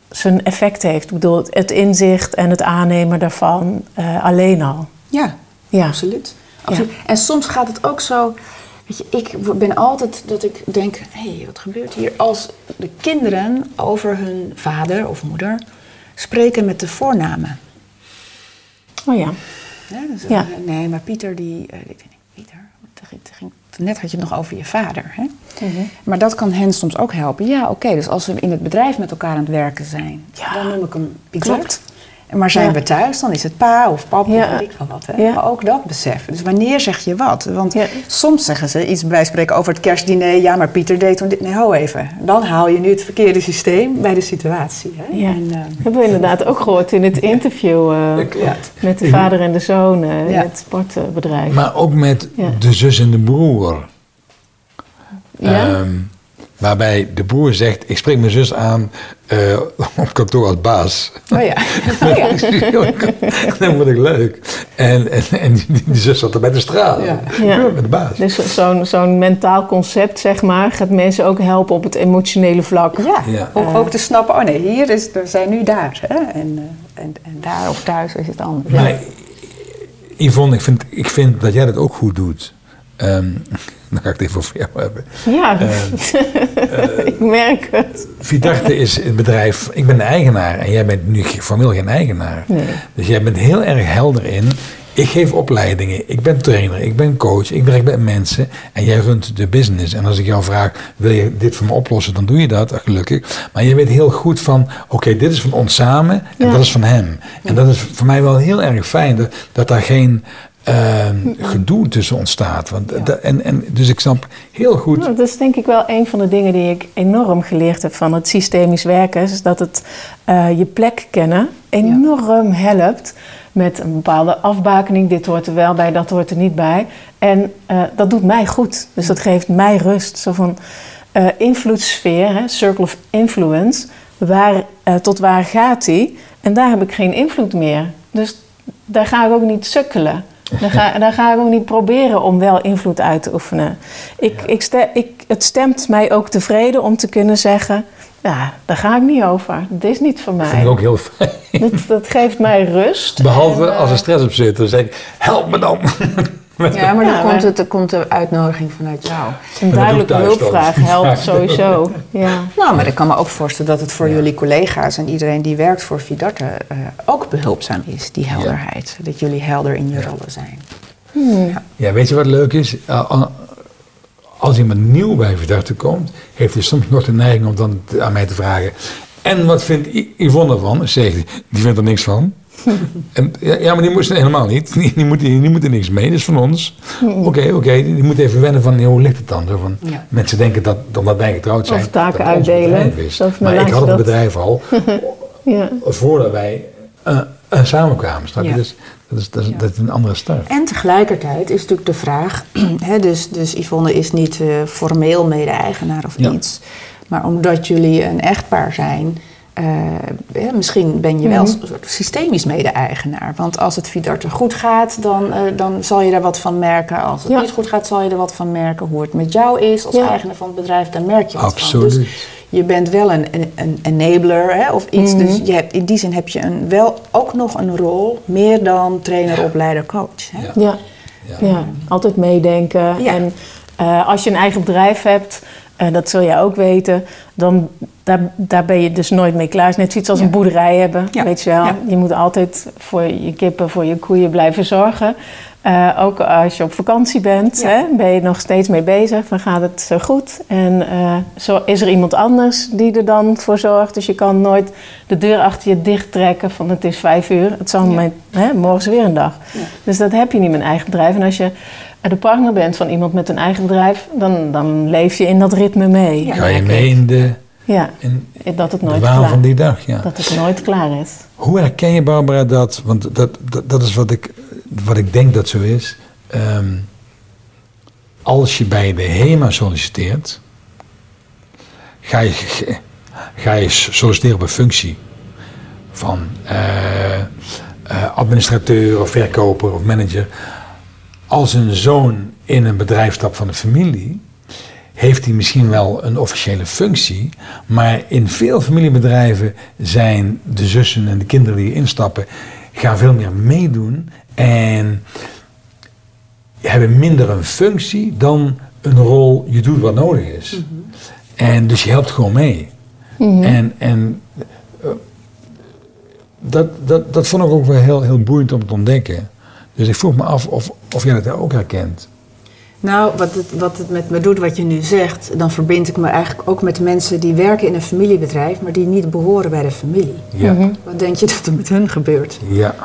zijn effect heeft? Ik bedoel, het inzicht en het aannemen daarvan uh, alleen al. Ja, ja. Absoluut. Absoluut. En soms gaat het ook zo. Weet je, ik ben altijd dat ik denk: hé, hey, wat gebeurt hier? Als de kinderen over hun vader of moeder spreken met de voornamen. Oh ja. ja, dus, ja. nee, maar Pieter, die. Ik denk, Pieter, net had je het nog over je vader. Hè? Mm Maar dat kan hen soms ook helpen. Ja, oké, dus als we in het bedrijf met elkaar aan het werken zijn, ja. dan noem ik hem Pieter. Klopt. Maar zijn we thuis, dan is het pa of pap of weet ik van wat. Hè? Maar ook dat beseffen. Dus wanneer zeg je wat? Want soms zeggen ze iets bij spreken over het kerstdiner. Ja, maar Pieter deed toen dit. Nee, ho even. Dan haal je nu het verkeerde systeem bij de situatie. Hè? Ja. En, uh, hebben we inderdaad ook gehoord in het interview uh, met de vader en de zoon uh, in het sportbedrijf. Maar ook met de zus en de broer. Ja. Um, Waarbij de broer zegt, ik spreek mijn zus aan uh, op kantoor als baas. Oh ja. Oh ja. dat vond ik leuk. En, en, en die, die, zus zat er met de straal. Ja. ja. Met de baas. Dus zo'n zo'n mentaal concept, zeg maar, gaat mensen ook helpen op het emotionele vlak. Ja, ja. Om ook te snappen, oh nee, hier is, we zijn nu daar. Hè? En, eh, en, en daar of thuis is het anders. Maar Yvonne, ik vind, ik vind dat jij dat ook goed doet. Um, dan ga ik het even over jou hebben. Ja, uh, ik merk het. Vidarte is het bedrijf, ik ben de eigenaar en jij bent nu formeel geen eigenaar. Nee. Dus jij bent heel erg helder in. Ik geef opleidingen, ik ben trainer, ik ben coach, ik werk met mensen en jij runt de business. En als ik jou vraag, wil je dit voor me oplossen, dan doe je dat, gelukkig. Maar je weet heel goed van, oké, dit is van ons samen en dat is van hem. En dat is voor mij wel heel erg fijn, dat, dat daar geen uh, gedoe tussen ontstaat. Want, en, en, dus ik snap heel goed. dat is denk ik wel een van de dingen die ik enorm geleerd heb van het systemisch werken. Is dat het uh, je plek kennen enorm helpt met een bepaalde afbakening. Dit hoort er wel bij, dat hoort er niet bij. En uh, dat doet mij goed. Dus dat geeft mij rust. Zo van uh, invloedssfeer, hè, circle of influence. Waar, tot waar gaat die? En daar heb ik geen invloed meer. Dus daar ga ik ook niet sukkelen. Dan ga, dan ga ik ook niet proberen om wel invloed uit te oefenen. Ik, ik, ik, het stemt mij ook tevreden om te kunnen zeggen... ja, daar ga ik niet over. Dit is niet voor mij. Dat vind ik ook heel fijn. Dat, dat geeft mij rust. Behalve als er stress op zit. Dan zeg ik, help me dan. Ja, maar dan komt, het, er komt de uitnodiging vanuit jou. Een duidelijke hulpvraag helpt sowieso. Ja. Nou, maar ik kan me ook voorstellen dat het voor jullie collega's en iedereen die werkt voor Vidarte uh, ook behulpzaam is, die helderheid. Dat jullie helder in je rollen zijn. Hmm. Ja. weet je wat leuk is? Als iemand nieuw bij Vidarte komt, heeft hij soms nog de neiging om dan aan mij te vragen. En wat vindt Yvonne ervan? Zeg, die vindt er niks van. En, ja, maar die moesten helemaal niet. Die, die, moeten, die moeten niks mee, dat is van ons. Oké, oké, die moeten even wennen van hoe ligt het dan? Zo van, Mensen denken dat omdat wij getrouwd zijn. Of taken uitdelen. Maar ik had het bedrijf al ja. voordat wij uh, uh, samenkwamen. Snap je? Dus, dat is, dat, is, dat is een andere start. En tegelijkertijd is natuurlijk de vraag: hè, dus, dus Yvonne is niet uh, formeel mede-eigenaar of iets. Maar omdat jullie een echtpaar zijn uh, misschien ben je wel mhm. een soort systemisch mede-eigenaar. Want als het Vidarte goed gaat, dan, uh, dan zal je daar wat van merken. Als het niet goed gaat, zal je er wat van merken. Hoe het met jou is als eigenaar van het bedrijf, daar merk je wat Absoluut. van. Dus je bent wel een, een, enabler hè, of iets. Dus mhm. je hebt, in die zin heb je een, wel ook nog een rol, meer dan trainer, opleider, coach. Hè? Ja. Ja. altijd meedenken. En uh, als je een eigen bedrijf hebt uh, dat zul jij ook weten, dan daar, daar ben je dus nooit mee klaar. Het is net zoiets als een boerderij hebben, weet je wel. Je moet altijd voor je kippen, voor je koeien blijven zorgen. Uh, ook als je op vakantie bent, hè, ben je nog steeds mee bezig. Van gaat het zo goed? En uh, zo is er iemand anders die er dan voor zorgt. Dus je kan nooit de deur achter je dicht trekken van het is vijf uur. Het zal hè, morgen is weer een dag. Dus dat heb je niet met een eigen bedrijf. En als je de partner bent van iemand met een eigen bedrijf, dan, dan leef je in dat ritme mee. Ga je mee in de. Ja, in dat het nooit klaar van die dag. Ja. Dat het nooit klaar is. Hoe herken je, Barbara, dat? Want dat, dat, dat is wat ik, wat ik denk dat zo is. Ehm, als je bij de HEMA solliciteert, ga je, ga je solliciteren op een functie van uh, uh, administrateur of verkoper of manager als een zoon in een bedrijf stapt van de familie, heeft hij misschien wel een officiële functie, maar in veel familiebedrijven zijn de zussen en de kinderen die instappen, gaan veel meer meedoen en hebben minder een functie dan een rol, je doet wat nodig is. Mhm. En dus je helpt gewoon mee. Mhm. En, en uh, dat, dat, dat vond ik ook wel heel, heel boeiend om te ontdekken. Dus ik vroeg me af of, of jij dat ook herkent. Nou, wat het, wat het met me doet, wat je nu zegt, dan verbind ik me eigenlijk ook met mensen die werken in een familiebedrijf, maar die niet behoren bij de familie. Ja. Mhm. Wat denk je dat er met hun gebeurt? Ja.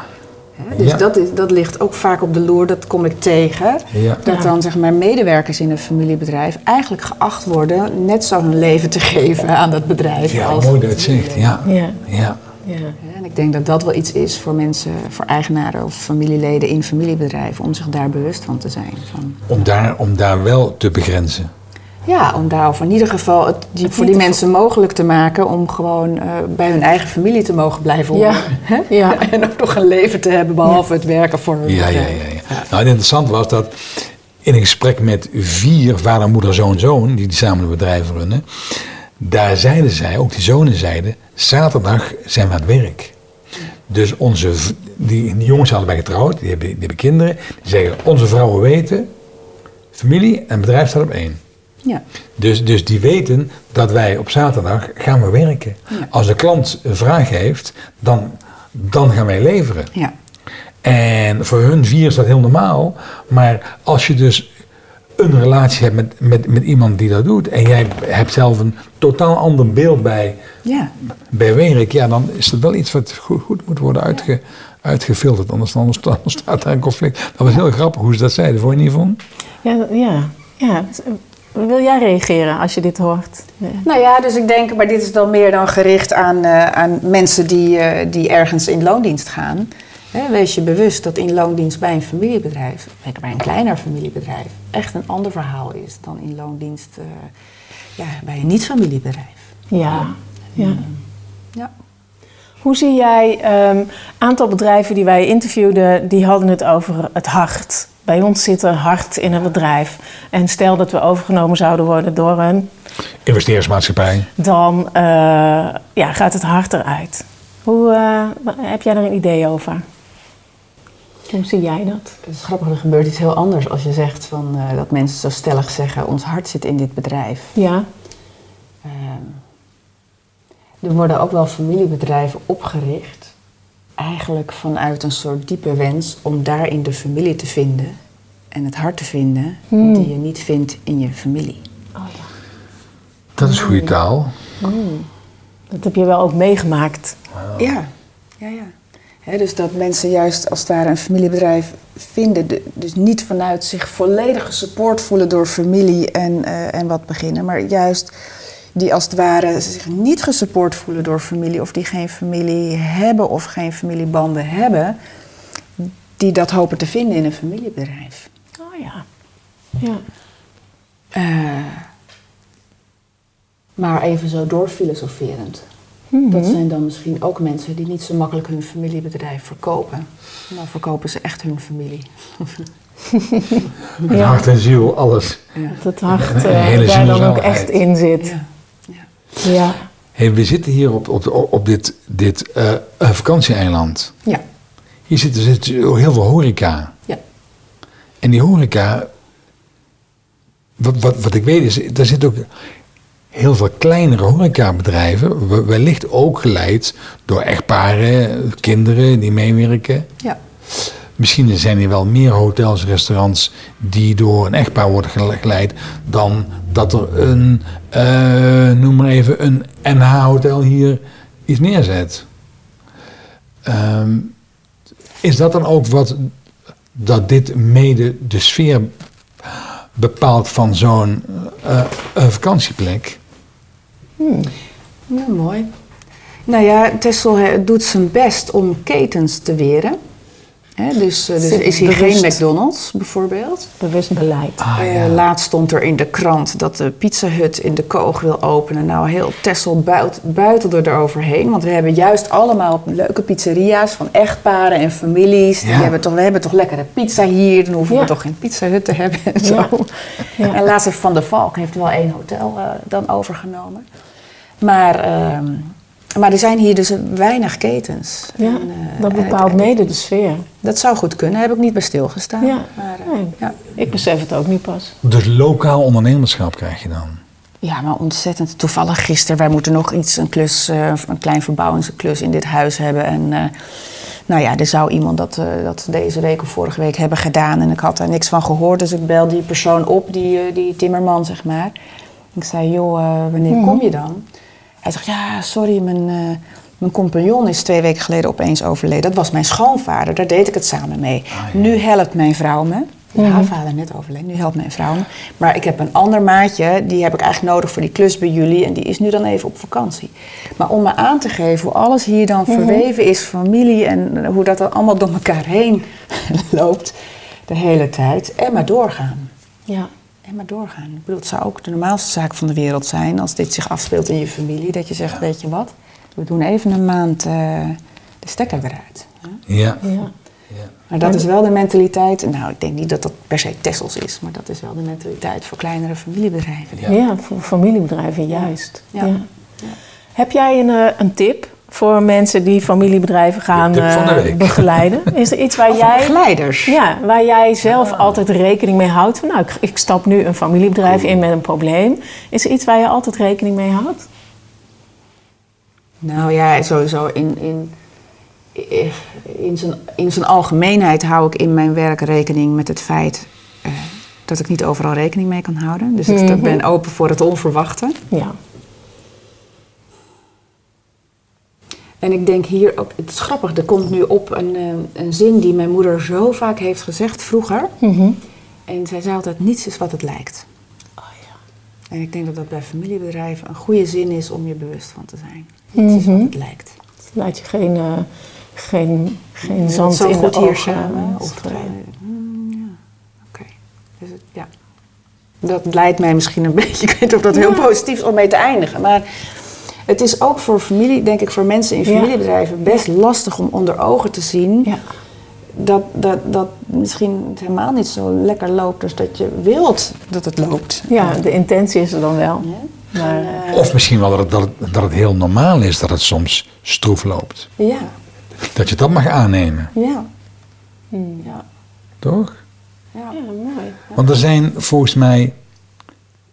dus Dat, is, dat ligt ook vaak op de loer, dat kom ik tegen. Ja. Dat dan zeg maar medewerkers in een familiebedrijf eigenlijk geacht worden net zo hun leven te geven aan dat bedrijf. Ja, als mooi dat het zegt. Ja. Ja. Ja. En ik denk dat dat wel iets is voor mensen, voor eigenaren of familieleden in familiebedrijven, om zich daar bewust van te zijn. Van, om, daar, om daar wel te begrenzen. Ja, om daar of in ieder geval het die, voor die mensen mogelijk te maken om gewoon uh, bij hun eigen familie te mogen blijven horen. Ja. ja. en ook nog een leven te hebben behalve het werken voor hun ja, ja, ja, ja. Nou, het interessant was dat in een gesprek met vier vader, moeder, zoon, zoon, die samen een bedrijf runnen, daar zeiden zij, ook die zonen zeiden, zaterdag zijn we aan het werk. Dus onze, die, die jongens zijn allebei getrouwd, die hebben, die hebben kinderen. Die zeggen, onze vrouwen weten, familie en bedrijf staat op één. Ja. Dus, dus die weten dat wij op zaterdag gaan we werken. Als de klant een vraag heeft, dan, dan gaan wij leveren. Ja. En voor hun vier is dat heel normaal. Maar als je dus een relatie hebt met, met, met iemand die dat doet. En jij hebt zelf een totaal ander beeld bij, ja. bij werk. Ja, dan is het wel iets wat goed, goed moet worden uitge, uitgefilterd. Anders, anders, anders staat daar een conflict. Dat was heel grappig hoe ze dat zeiden. Vond je niet van? Ja, ja, ja. Wil jij reageren als je dit hoort? Nou ja, dus ik denk, maar dit is dan meer dan gericht aan, uh, aan mensen die, uh, die ergens in loondienst gaan. He, wees je bewust dat in loondienst bij een familiebedrijf, bij een kleiner familiebedrijf, echt een ander verhaal is dan in loondienst uh, ja, bij een niet-familiebedrijf. Ja. ja. ja. Hoe zie jij, een um, aantal bedrijven die wij interviewden, die hadden het over het hart. Bij ons zit een hart in een bedrijf. En stel dat we overgenomen zouden worden door een... Investeersmaatschappij. Dan uh, ja, gaat het hart eruit. Hoe, uh, heb jij er een idee over? Hoe zie jij dat? Het is grappig, er gebeurt iets heel anders als je zegt van, uh, dat mensen zo stellig zeggen... ons hart zit in dit bedrijf. Ja. er worden ook wel familiebedrijven opgericht eigenlijk vanuit een soort diepe wens om daarin de familie te vinden en het hart te vinden Hmm. die je niet vindt in je familie. Oh ja. Dat is goede taal. Hmm. Dat heb je wel ook meegemaakt. Ja, ja, ja. Dus dat mensen juist als het ware een familiebedrijf vinden, de- dus niet vanuit zich volledig gesupport voelen door familie en, eh, en wat beginnen, maar juist die als het ware zich niet gesupport voelen door familie of die geen familie hebben of geen familiebanden hebben, die dat hopen te vinden in een familiebedrijf. Oh ja. Ja. Eh, maar even zo doorfilosoferend. Mhm. Dat zijn dan misschien ook mensen die niet zo makkelijk hun familiebedrijf verkopen. Dan verkopen ze echt hun familie. Met Ja. hart en ziel, alles. Ja. Dat het hart eh, hele daar dan ook echt in zit. Ja. Ja. Hey, we zitten hier op, op, op dit, dit eh, vakantieeiland. Ja. Hier zit, er zit heel veel horeca. Ja. En die horeca, wat, wat, wat ik weet is, er zitten ook heel veel kleinere horecabedrijven. we- Wellicht ook geleid door echtparen, kinderen die meewerken. Ja. Misschien zijn er wel meer hotels, restaurants die door een echtpaar worden gele- geleid dan dat er een, eh, noem maar even, een NH-hotel hier iets neerzet. Ehm, is dat dan ook wat dat dit mede de sfeer bepaalt van zo'n eh, eh, Ja, mooi. Nou ja, Tessel doet zijn best om ketens te weren. Hè, dus eh, dus is hier bewust. geen McDonald's bijvoorbeeld. Bewust beleid. Ah, Eh, ja. laatst stond er in de krant dat de Pizza Hut in de Koog wil openen. Nou, heel Tessel buit, buitelde eroverheen. Want we hebben juist allemaal leuke pizzeria's van echtparen en families. Die hebben toch, we hebben toch lekkere pizza hier. Dan hoeven Ja. we toch geen Pizza Hut te hebben en zo. Ja. Ja. En laatst heeft Van der Valk heeft wel één hotel eh, dan overgenomen. Maar, ehm, maar er zijn hier dus weinig ketens. Ja, En, eh, dat bepaalt en- mede de sfeer. Dat zou goed kunnen, daar heb ik niet bij stilgestaan. Ja. Maar, eh, Nee. ja. Ik besef het ook niet pas. Dus lokaal ondernemerschap krijg je dan. Ja, maar ontzettend. Toevallig gisteren, wij moeten nog iets, een klus, eh, een klein verbouwingsklus in dit huis hebben. En eh, nou ja, er zou iemand dat, eh, dat deze week of vorige week hebben gedaan. En ik had daar niks van gehoord, dus ik bel die persoon op, die, eh, die timmerman zeg maar. Ik zei, joh, eh, wanneer kom je dan? Hij zegt, ja, sorry, mijn, eh, mijn compagnon is twee weken geleden opeens overleden. Dat was mijn schoonvader, daar deed ik het samen mee. Nu helpt mijn vrouw me. Haar vader net overleden, nu helpt mijn vrouw me. Maar ik heb een ander maatje, die heb ik eigenlijk nodig voor die klus bij jullie. En die is nu dan even op vakantie. Maar om me aan te geven hoe alles hier dan verweven is, familie en hoe dat dan allemaal door elkaar heen loopt de hele tijd. En maar doorgaan. Ja. En maar doorgaan. Ik bedoel, het zou ook de normaalste zaak van de wereld zijn als dit zich afspeelt in je familie. Dat je zegt, weet je wat, we doen even een maand eh, de stekker eruit. hè. Ja. ja. Maar dat is wel de mentaliteit, nou ik denk niet dat dat per se Tessels is, maar dat is wel de mentaliteit voor kleinere familiebedrijven. Ja. Ja, voor familiebedrijven juist. Ja. Ja. Heb jij een, eh, een tip voor mensen die familiebedrijven gaan uh, begeleiden? Is er iets waar jij. Begeleiders. Ja, waar jij zelf altijd rekening mee houdt? Van, nou, ik, ik, stap nu een familiebedrijf in met een probleem. Is er iets waar je altijd rekening mee houdt? Nou ja, sowieso in, in, in, zijn, in zijn algemeenheid hou ik in mijn werk rekening met het feit uh, dat ik niet overal rekening mee kan houden. Dus ik mhm. ben open voor het onverwachte. Ja. En ik denk hier ook, het is grappig, er komt nu op een, eh, een zin die mijn moeder zo vaak heeft gezegd vroeger. Mhm. En zij zei altijd: niets is wat het lijkt. Oh, ja. En ik denk dat dat bij familiebedrijven een goede zin is om je bewust van te zijn. Niets is wat mhm. het lijkt. Laat je geen, uh, geen, geen zand in de hier samen. Of, uh, ja. Oké. Dus ja. Dat leidt mij misschien een beetje, ik weet niet of dat heel positief is om mee te eindigen. Maar het is ook voor familie, denk ik, voor mensen in familiebedrijven best lastig om onder ogen te zien. Ja. Dat, dat, dat misschien het helemaal niet zo lekker loopt als dat je wilt dat het loopt. Ja, de intentie is er dan wel. Maar, uh, of misschien wel dat het, dat, het, dat het heel normaal is dat het soms stroef loopt. Ja. Dat je dat mag aannemen. Ja. ja. Toch? Ja, ja mooi. Want er zijn volgens mij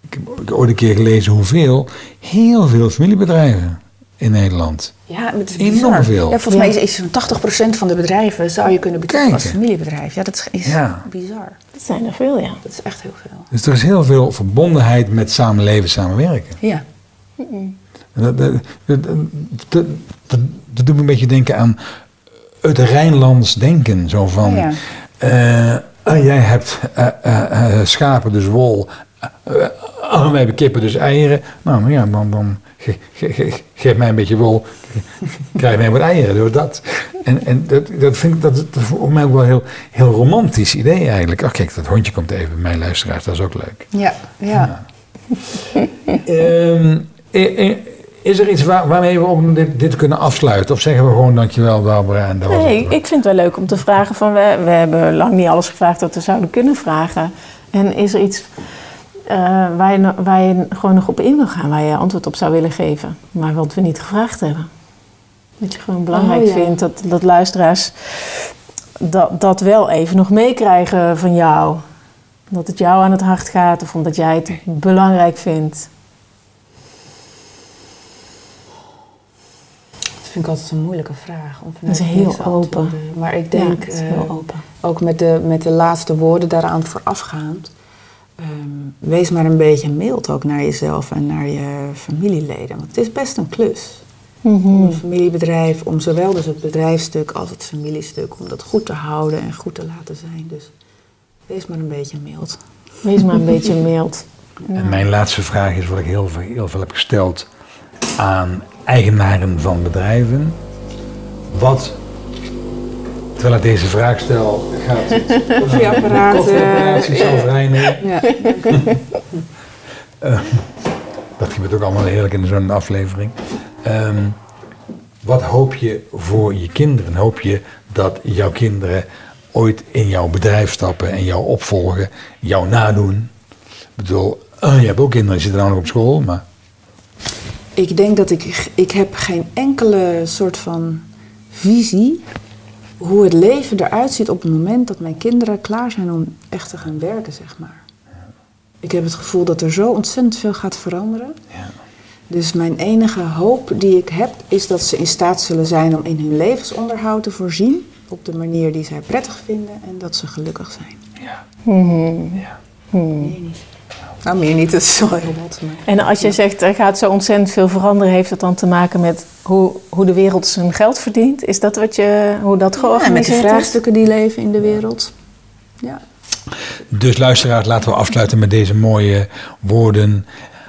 ik heb ooit een keer gelezen hoeveel, heel veel familiebedrijven in Nederland. Ja, het is enorm veel. Ja, volgens mij is, is zo'n 80% van de bedrijven zou je kunnen betalen als familiebedrijf. Ja, dat is, is bizar. Dat zijn er veel, ja. Dat is echt heel veel. Dus er is heel veel verbondenheid met samenleven, samenwerken. Ja. Dat, dat, dat, dat, doet me een beetje denken aan het Rijnlands denken. Zo van, ja. Uh, jij hebt uh, uh, schapen, dus wol. Oh, we hebben kippen, dus eieren. Nou, ja, dan, dan geef mij een beetje wol, krijg mij wat eieren door dat. En, en dat, dat vind ik dat, dat voor mij ook wel een heel, heel romantisch idee eigenlijk. Ach kijk, dat hondje komt even bij mijn luisteraars, dat is ook leuk. Ja, ja. um, is er iets waar, waarmee we ook dit, dit, kunnen afsluiten? Of zeggen we gewoon dankjewel Barbara en dat Nee, ik vind het wel leuk om te vragen van... We, we hebben lang niet alles gevraagd dat we zouden kunnen vragen. En is er iets uh, waar, je, waar je gewoon nog op in wil gaan, waar je antwoord op zou willen geven, maar wat we niet gevraagd hebben. Dat je gewoon belangrijk oh, vindt dat, dat luisteraars dat, dat wel even nog meekrijgen van jou. Dat het jou aan het hart gaat of omdat jij het belangrijk vindt. Dat vind ik altijd een moeilijke vraag. Om dat is heel open. Maar ik denk, ja, heel uh, open. ook met de, met de laatste woorden daaraan voorafgaand wees maar een beetje mild ook naar jezelf en naar je familieleden. Want het is best een klus. Mm Om een familiebedrijf, om zowel dus het bedrijfstuk als het familiestuk, om dat goed te houden en goed te laten zijn. Dus wees maar een beetje mild. Wees maar een beetje mild. En mijn laatste vraag is wat ik heel veel, heel veel heb gesteld aan eigenaren van bedrijven. Wat terwijl ik deze vraag stel, gaat het koffieapparaat, koffieapparaat uh, Ja. uh, dat gebeurt ook allemaal heerlijk in zo'n aflevering. Um, wat hoop je voor je kinderen? Hoop je dat jouw kinderen ooit in jouw bedrijf stappen en jou opvolgen, jou nadoen? Ik bedoel, uh, je hebt ook kinderen, die zitten nou nog op school, maar... Ik denk dat ik, ik heb geen enkele soort van visie hoe het leven eruit ziet op het moment dat mijn kinderen klaar zijn om echt te gaan werken, zeg maar. Ik heb het gevoel dat er zo ontzettend veel gaat veranderen. Ja. Dus mijn enige hoop die ik heb, is dat ze in staat zullen zijn om in hun levensonderhoud te voorzien. Op de manier die zij prettig vinden en dat ze gelukkig zijn. Ja. Mm ja. Nee, niet. Nou, meer niet, dat is wel heel wat. En als je zegt, er gaat zo ontzettend veel veranderen, heeft het dan te maken met hoe, hoe de wereld zijn geld verdient? Is dat wat je, hoe dat georganiseerd is? met de vraagstukken die leven in de wereld. Ja. Dus luisteraars, laten we afsluiten met deze mooie woorden.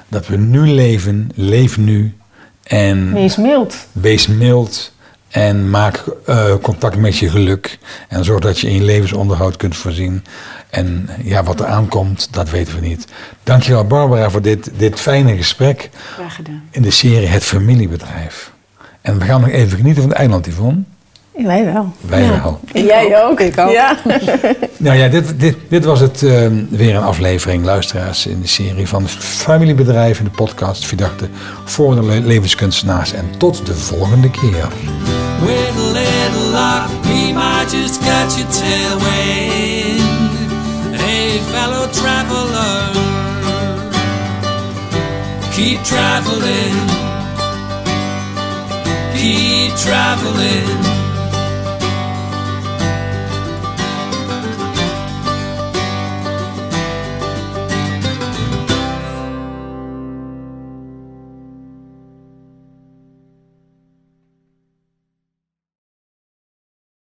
Dat we nu leven, leef nu. En wees mild. Wees mild. En maak uh, contact met je geluk. En zorg dat je in je levensonderhoud kunt voorzien. En ja, wat er aankomt, dat weten we niet. Dankjewel Barbara voor dit, dit fijne gesprek. Graag gedaan. In de serie Het Familiebedrijf. En we gaan nog even genieten van het eiland, Yvonne. Wij wel. Wij wel. En jij ook. Ik ook. Ja. Nou ja, dit, dit, dit was het uh, weer een aflevering, luisteraars, in de serie van familiebedrijven, de podcast Verdachte voor de levenskunstenaars. En tot de volgende keer. Fellow traveler, keep traveling, keep traveling.